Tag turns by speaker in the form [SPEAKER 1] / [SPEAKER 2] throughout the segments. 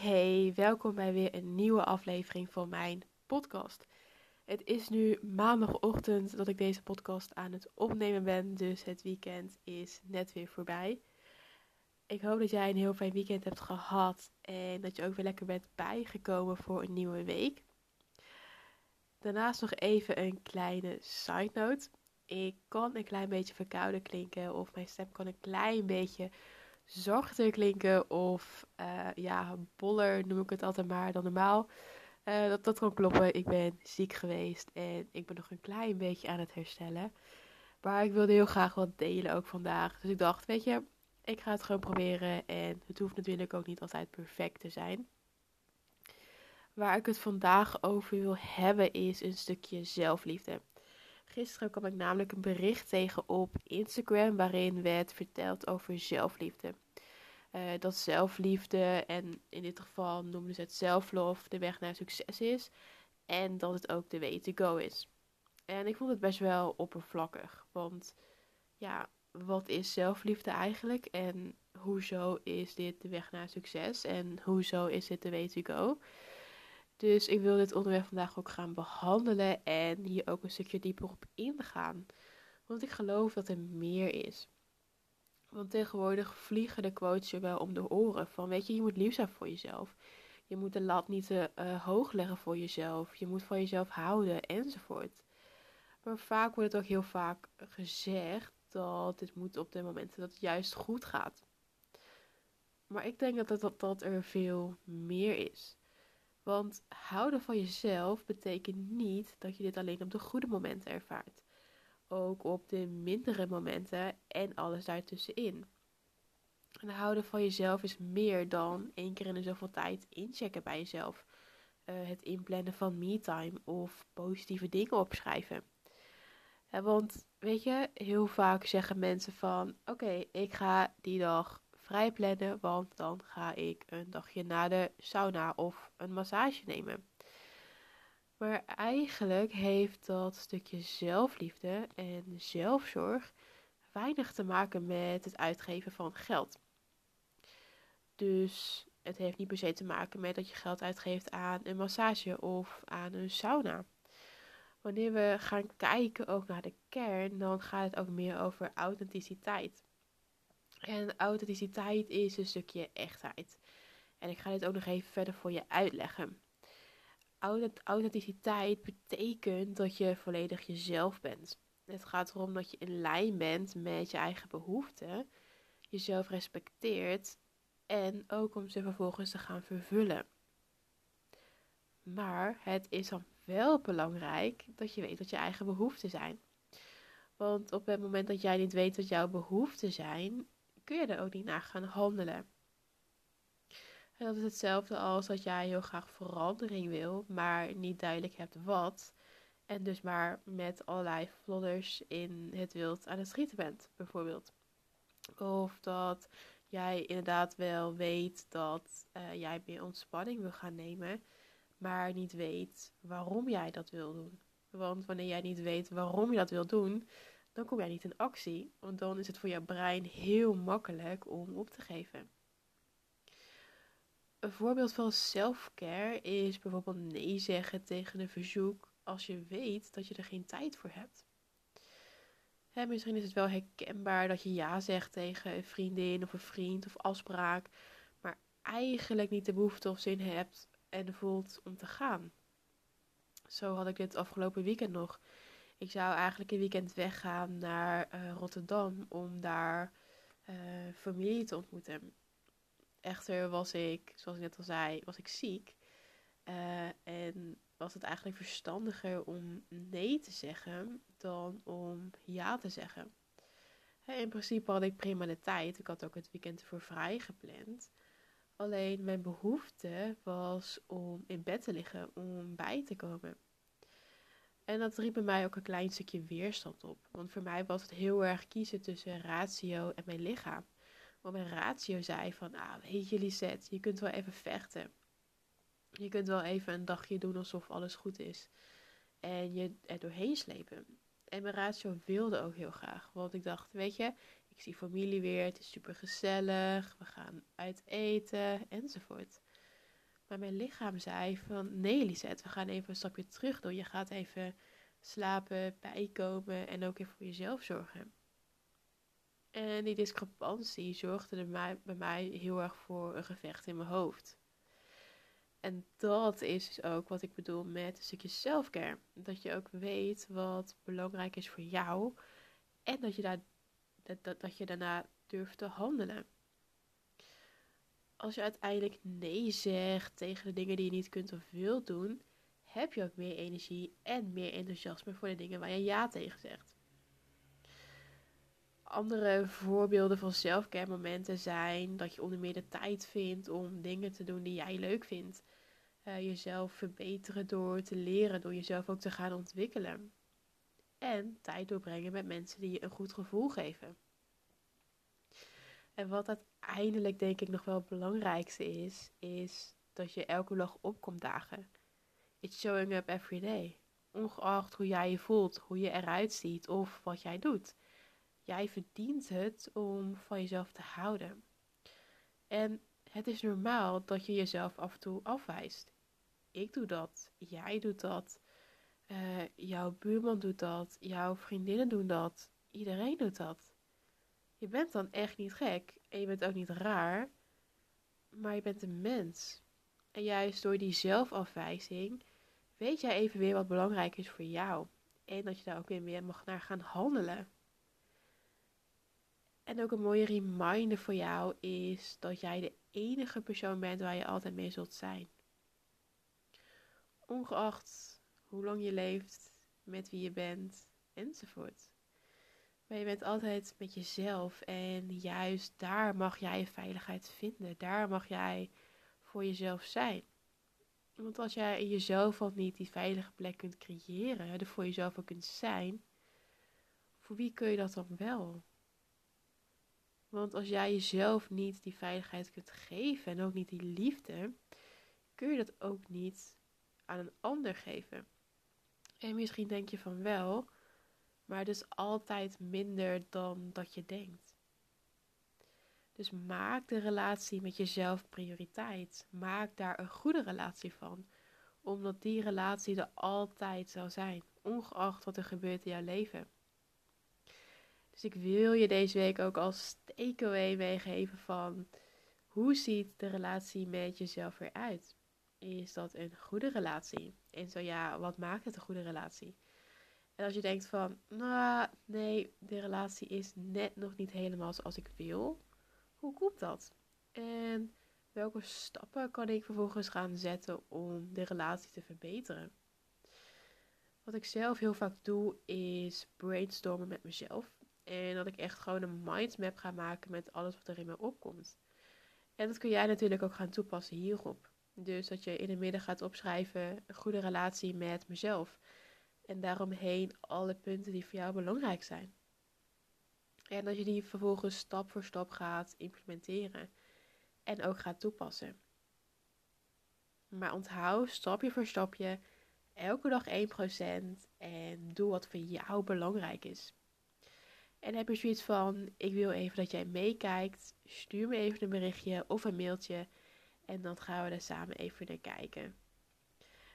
[SPEAKER 1] Hey welkom bij weer een nieuwe aflevering van mijn podcast. Het is nu maandagochtend dat ik deze podcast aan het opnemen ben, dus het weekend is net weer voorbij. Ik hoop dat jij een heel fijn weekend hebt gehad en dat je ook weer lekker bent bijgekomen voor een nieuwe week. Daarnaast nog even een kleine side note. Ik kan een klein beetje verkouden klinken of mijn stem kan een klein beetje zachter klinken of uh, ja, boller noem ik het altijd maar dan normaal. Uh, dat, dat kan kloppen. Ik ben ziek geweest en ik ben nog een klein beetje aan het herstellen. Maar ik wilde heel graag wat delen ook vandaag. Dus ik dacht, weet je, ik ga het gewoon proberen. En het hoeft natuurlijk ook niet altijd perfect te zijn. Waar ik het vandaag over wil hebben is een stukje zelfliefde. Gisteren kwam ik namelijk een bericht tegen op Instagram waarin werd verteld over zelfliefde. Uh, dat zelfliefde en in dit geval noemden ze het zelflof de weg naar succes is. En dat het ook de way to go is. En ik vond het best wel oppervlakkig. Want ja, wat is zelfliefde eigenlijk? En hoezo is dit de weg naar succes? En hoezo is dit de way to go? Dus ik wil dit onderwerp vandaag ook gaan behandelen en hier ook een stukje dieper op ingaan. Want ik geloof dat er meer is. Want tegenwoordig vliegen de quotes je wel om de oren. Van weet je, je moet lief zijn voor jezelf. Je moet de lat niet te uh, hoog leggen voor jezelf. Je moet van jezelf houden enzovoort. Maar vaak wordt het ook heel vaak gezegd dat dit moet op de momenten dat het juist goed gaat. Maar ik denk dat er veel meer is. Want houden van jezelf betekent niet dat je dit alleen op de goede momenten ervaart. Ook op de mindere momenten en alles daartussenin. En houden van jezelf is meer dan één keer in de zoveel tijd inchecken bij jezelf. Uh, het inplannen van me-time of positieve dingen opschrijven. want weet je, heel vaak zeggen mensen van: Oké, ik ga die dag vrij plannen, want dan ga ik een dagje naar de sauna of een massage nemen. Maar eigenlijk heeft dat stukje zelfliefde en zelfzorg weinig te maken met het uitgeven van geld. Dus het heeft niet per se te maken met dat je geld uitgeeft aan een massage of aan een sauna. Wanneer we gaan kijken ook naar de kern, dan gaat het ook meer over authenticiteit. En authenticiteit is een stukje echtheid. En ik ga dit ook nog even verder voor je uitleggen. Authenticiteit betekent dat je volledig jezelf bent. Het gaat erom dat je in lijn bent met je eigen behoeften, jezelf respecteert en ook om ze vervolgens te gaan vervullen. Maar het is dan wel belangrijk dat je weet wat je eigen behoeften zijn. Want op het moment dat jij niet weet wat jouw behoeften zijn, kun je er ook niet naar gaan handelen. En dat is hetzelfde als dat jij heel graag verandering wil, maar niet duidelijk hebt wat. En dus maar met allerlei vlodders in het wild aan het schieten bent, bijvoorbeeld. Of dat jij inderdaad wel weet dat uh, jij meer ontspanning wil gaan nemen, maar niet weet waarom jij dat wil doen. Want wanneer jij niet weet waarom je dat wil doen, dan kom jij niet in actie. Want dan is het voor jouw brein heel makkelijk om op te geven. Een voorbeeld van self-care is bijvoorbeeld nee zeggen tegen een verzoek als je weet dat je er geen tijd voor hebt. Hè, misschien is het wel herkenbaar dat je ja zegt tegen een vriendin of een vriend of afspraak, maar eigenlijk niet de behoefte of zin hebt en voelt om te gaan. Zo had ik dit afgelopen weekend nog. Ik zou eigenlijk een weekend weggaan naar uh, Rotterdam om daar uh, familie te ontmoeten. Echter was ik, zoals ik net al zei, was ik ziek. Uh, en was het eigenlijk verstandiger om nee te zeggen dan om ja te zeggen. In principe had ik prima de tijd. Ik had ook het weekend voor vrij gepland. Alleen mijn behoefte was om in bed te liggen, om bij te komen. En dat riep bij mij ook een klein stukje weerstand op. Want voor mij was het heel erg kiezen tussen ratio en mijn lichaam. Want mijn ratio zei van, ah, weet je Lisette, je kunt wel even vechten. Je kunt wel even een dagje doen alsof alles goed is. En je er doorheen slepen. En mijn ratio wilde ook heel graag. Want ik dacht, weet je, ik zie familie weer, het is super gezellig, we gaan uit eten enzovoort. Maar mijn lichaam zei van nee Lisette, we gaan even een stapje terug doen. Je gaat even slapen, bijkomen en ook even voor jezelf zorgen. En die discrepantie zorgde er bij mij heel erg voor een gevecht in mijn hoofd. En dat is dus ook wat ik bedoel met een stukje selfcare. Dat je ook weet wat belangrijk is voor jou. En dat je, daar, dat, dat, dat je daarna durft te handelen. Als je uiteindelijk nee zegt tegen de dingen die je niet kunt of wilt doen, heb je ook meer energie en meer enthousiasme voor de dingen waar je ja tegen zegt. Andere voorbeelden van selfcare momenten zijn dat je onder meer de tijd vindt om dingen te doen die jij leuk vindt. Uh, jezelf verbeteren door te leren, door jezelf ook te gaan ontwikkelen. En tijd doorbrengen met mensen die je een goed gevoel geven. En wat uiteindelijk denk ik nog wel het belangrijkste is, is dat je elke dag opkomt dagen. It's showing up every day. Ongeacht hoe jij je voelt, hoe je eruit ziet of wat jij doet. Jij verdient het om van jezelf te houden. En het is normaal dat je jezelf af en toe afwijst. Ik doe dat, jij doet dat, uh, jouw buurman doet dat, jouw vriendinnen doen dat, iedereen doet dat. Je bent dan echt niet gek en je bent ook niet raar, maar je bent een mens. En juist door die zelfafwijzing weet jij even weer wat belangrijk is voor jou. En dat je daar ook weer mag naar gaan handelen. En ook een mooie reminder voor jou is dat jij de enige persoon bent waar je altijd mee zult zijn. Ongeacht hoe lang je leeft, met wie je bent, enzovoort. Maar je bent altijd met jezelf en juist daar mag jij je veiligheid vinden. Daar mag jij voor jezelf zijn. Want als jij in jezelf al niet die veilige plek kunt creëren, er voor jezelf ook kunt zijn, voor wie kun je dat dan wel? Want als jij jezelf niet die veiligheid kunt geven en ook niet die liefde, kun je dat ook niet aan een ander geven. En misschien denk je van wel, maar is altijd minder dan dat je denkt. Dus maak de relatie met jezelf prioriteit. Maak daar een goede relatie van. Omdat die relatie er altijd zal zijn, ongeacht wat er gebeurt in jouw leven. Dus ik wil je deze week ook als takeaway meegeven van hoe ziet de relatie met jezelf eruit? Is dat een goede relatie? En zo ja, wat maakt het een goede relatie? En als je denkt van, nou nee, de relatie is net nog niet helemaal zoals ik wil. Hoe komt dat? En welke stappen kan ik vervolgens gaan zetten om de relatie te verbeteren? Wat ik zelf heel vaak doe is brainstormen met mezelf. En dat ik echt gewoon een mindmap ga maken met alles wat er in me opkomt. En dat kun jij natuurlijk ook gaan toepassen hierop. Dus dat je in de midden gaat opschrijven een goede relatie met mezelf. En daaromheen alle punten die voor jou belangrijk zijn. En dat je die vervolgens stap voor stap gaat implementeren. En ook gaat toepassen. Maar onthoud stapje voor stapje elke dag 1% en doe wat voor jou belangrijk is. En heb je zoiets van: ik wil even dat jij meekijkt, stuur me even een berichtje of een mailtje en dan gaan we er samen even naar kijken.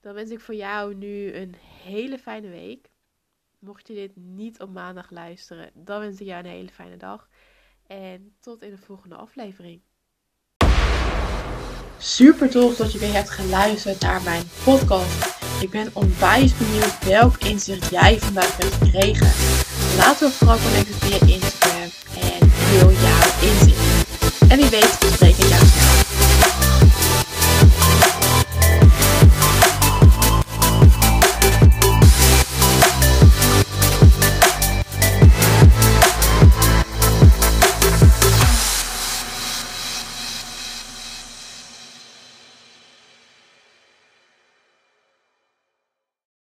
[SPEAKER 1] Dan wens ik voor jou nu een hele fijne week. Mocht je dit niet op maandag luisteren, dan wens ik jou een hele fijne dag. En tot in de volgende aflevering. Super tof dat je weer hebt geluisterd naar mijn podcast. Ik ben onwijs benieuwd welk inzicht jij vandaag hebt gekregen. Laten we vooral connecten via Instagram en deel jouw inzicht. En wie weet, spreek